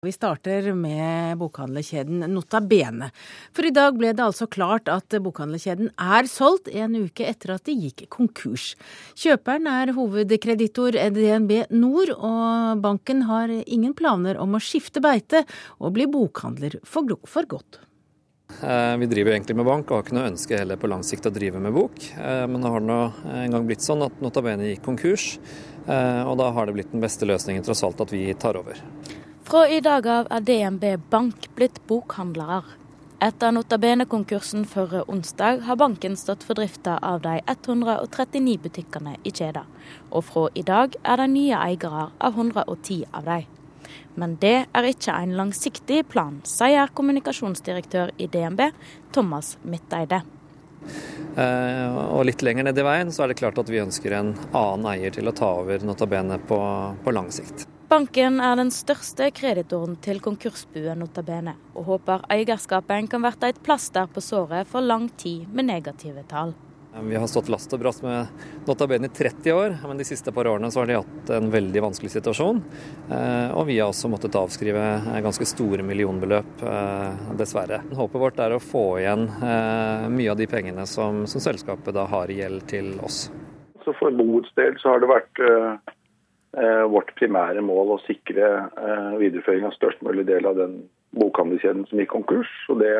Vi starter med bokhandlerkjeden Nota Bene. For i dag ble det altså klart at bokhandlerkjeden er solgt en uke etter at de gikk konkurs. Kjøperen er hovedkreditor DNB Nor, og banken har ingen planer om å skifte beite og bli bokhandler for godt. Eh, vi driver egentlig med bank og har ikke noe ønske heller på lang sikt å drive med bok. Eh, men det har nå en gang blitt sånn at Nota Bene gikk konkurs, eh, og da har det blitt den beste løsningen tross alt at vi tar over. Fra i dag av er DNB Bank blitt bokhandlere. Etter notabene-konkursen forrige onsdag har banken stått for drifta av de 139 butikkene i kjeden. Og fra i dag er de nye eiere av 110 av dem. Men det er ikke en langsiktig plan, sier kommunikasjonsdirektør i DNB, Thomas Midteide. Eh, og litt lenger ned i veien så er det klart at vi ønsker en annen eier til å ta over Notabene på, på lang sikt. Banken er den største kreditoren til konkursbuen Notabene, og håper eierskapen kan bli et plaster på såret for lang tid med negative tall. Vi har stått last og brast med Notabene i 30 år, men de siste par årene så har de hatt en veldig vanskelig situasjon. Eh, og vi har også måttet avskrive ganske store millionbeløp, eh, dessverre. Håpet vårt er å få igjen eh, mye av de pengene som, som selskapet da har i gjeld til oss. Så For boets del så har det vært Eh, vårt primære mål å sikre eh, videreføring av størst mulig del av den bokhandelskjeden som gikk konkurs. og Det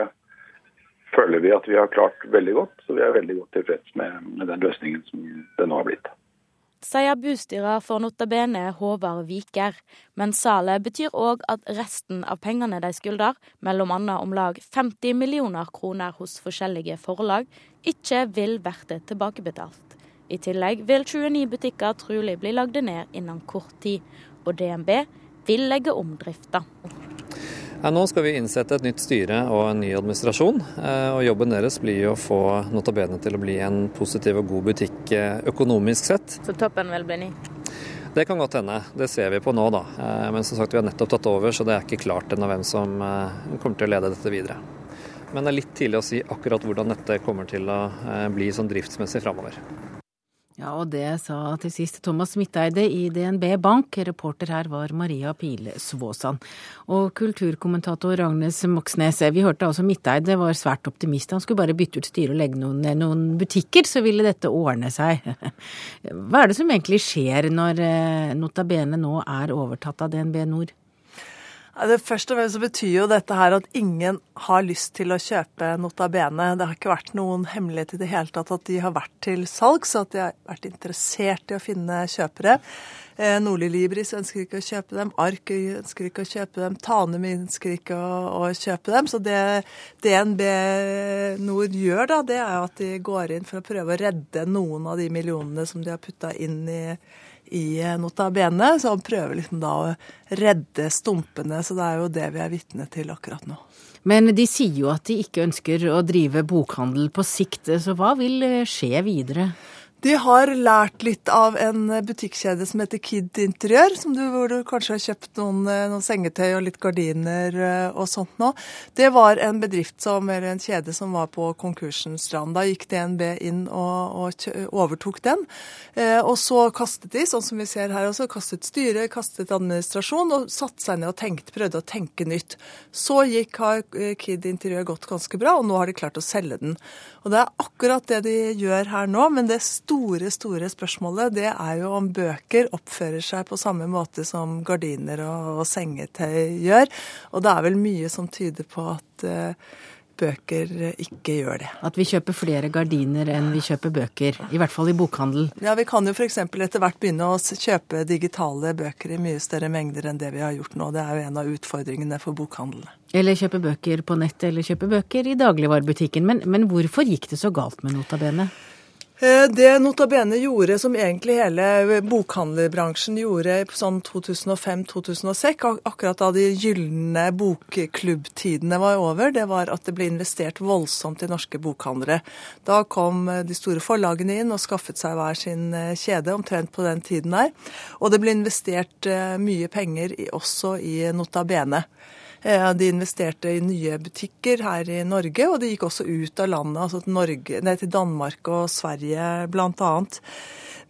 føler vi at vi har klart veldig godt, så vi er veldig godt tilfreds med, med den løsningen som det nå har blitt. Sier bustyrer for Notabene Håvard Viker, men salet betyr òg at resten av pengene de skylder, mellom annet om lag 50 millioner kroner hos forskjellige forlag, ikke vil bli tilbakebetalt. I tillegg vil 29 butikker trolig bli lagd ned innen kort tid, og DNB vil legge om drifta. Ja, nå skal vi innsette et nytt styre og en ny administrasjon. Eh, og Jobben deres blir å få Notabene til å bli en positiv og god butikk eh, økonomisk sett. Så toppen vil bli ny? Det kan godt hende. Det ser vi på nå, da. Eh, men som sagt, vi har nettopp tatt over, så det er ikke klart ennå hvem som kommer til å lede dette videre. Men det er litt tidlig å si akkurat hvordan dette kommer til å bli sånn driftsmessig framover. Ja, og det sa til sist Thomas Midteide i DNB Bank. Reporter her var Maria Pile Svåsand. Og kulturkommentator Ragnes Moxnes, vi hørte altså Midteide var svært optimist. Han skulle bare bytte ut styret og legge noen, noen butikker, så ville dette ordne seg. Hva er det som egentlig skjer når Notabene Nota Bene nå er overtatt av DNB Nord? Det Først og fremst så betyr jo dette her at ingen har lyst til å kjøpe Nota Bene. Det har ikke vært noen hemmelighet i det hele tatt at de har vært til salgs, at de har vært interessert i å finne kjøpere. Eh, Nordli Libris ønsker ikke å kjøpe dem, Ark ønsker ikke å kjøpe dem, Tanum ønsker ikke å, å, kjøpe dem. Så det DNB Nord gjør, da, det er at de går inn for å prøve å redde noen av de millionene som de har putta inn i i Nota Bene. Så han prøver liksom da å redde stumpene. Så det er jo det vi er vitne til akkurat nå. Men de sier jo at de ikke ønsker å drive bokhandel på sikt, så hva vil skje videre? De har lært litt av en butikkjede som heter Kid Interiør, du, hvor du kanskje har kjøpt noen, eh, noen, sengetøy og litt gardiner eh, og sånt nå. Det var en bedrift som, eller en kjede som var på konkursens rand. Da gikk DNB inn og, og overtok den. Eh, og så kastet de, sånn som vi ser her også, kastet styret, kastet administrasjon og satte seg ned og tenkte, prøvde å tenke nytt. Så gikk, har Kid Interiør gått ganske bra, og nå har de klart å selge den. Og det er akkurat det de gjør her nå, men det store, store spørsmålet det er jo om bøker oppfører seg på samme måte som gardiner og, og sengetøy gjør. Og det er vel mye som tyder på at uh, bøker ikke gjør det. At vi kjøper flere gardiner enn vi kjøper bøker, i hvert fall i bokhandel? Ja, vi kan jo f.eks. etter hvert begynne å kjøpe digitale bøker i mye større mengder enn det vi har gjort nå. Det er jo en av utfordringene for bokhandlene. Eller kjøpe bøker på nett, eller kjøpe bøker i dagligvarebutikken. Men, men hvorfor gikk det så galt med Notabene? Eh, det Nota Bene gjorde, som egentlig hele bokhandlerbransjen gjorde sånn 2005-2006, akkurat da de gylne bokklubbtidene var over, det var at det ble investert voldsomt i norske bokhandlere. Da kom eh, de store forlagene inn og skaffet seg hver sin eh, kjede, omtrent på den tiden der. Og det ble investert mye penger også i Nota Bene. Eh, de investerte i nye butikker her i Norge, og de gikk også ut av landet, altså til, Norge, nei, til Danmark og Sverige bl.a.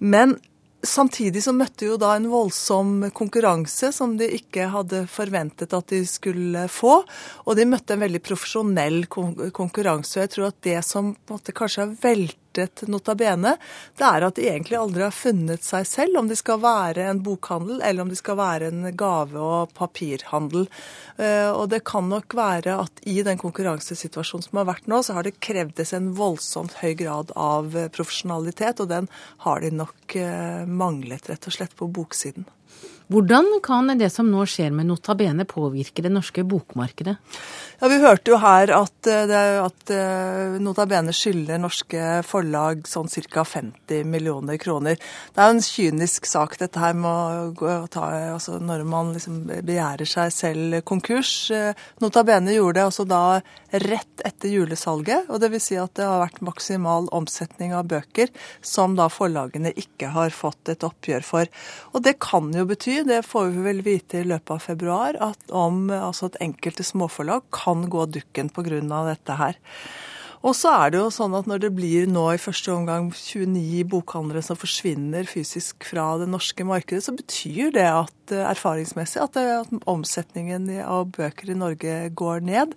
Men Samtidig så møtte jo da en voldsom konkurranse som de ikke hadde forventet at de skulle få. Og de møtte en veldig profesjonell konkurranse. Og jeg tror at det som på en måte kanskje har veltet Nota Bene, det er at de egentlig aldri har funnet seg selv, om de skal være en bokhandel eller om de skal være en gave- og papirhandel. Eh, og det kan nok være at i den konkurransesituasjonen som har vært nå, så har det krevdes en voldsomt høy grad av profesjonalitet, og den har de nok eh, manglet, rett og slett, på boksiden. Hvordan kan det som nå skjer med Nota Bene påvirke det norske bokmarkedet? Ja, Vi hørte jo her at, eh, at eh, Nota Bene skylder norske forlag sånn ca. 50 millioner kroner. Det er jo en kynisk sak dette her med å ta altså Når man liksom begjærer seg selv konkurs. Notabene Nota Bene gjorde det altså da rett etter julesalget. og vil Si at det har vært maksimal omsetning av bøker som da forlagene ikke har fått et oppgjør for. Og det kan jo bety det får vi vel vite i løpet av februar, at om altså at enkelte småforlag kan gå dukken pga. dette her. Og så er det jo sånn at når det blir nå i første omgang 29 bokhandlere som forsvinner fysisk fra det norske markedet, så betyr det at eh, erfaringsmessig at, det, at omsetningen av bøker i Norge går ned.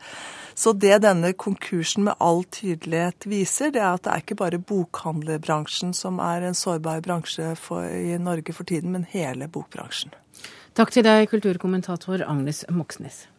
Så det denne konkursen med all tydelighet viser, det er at det er ikke bare bokhandlerbransjen som er en sårbar bransje for, i Norge for tiden, men hele bokbransjen. Takk til deg, kulturkommentator Agnes Moxnes.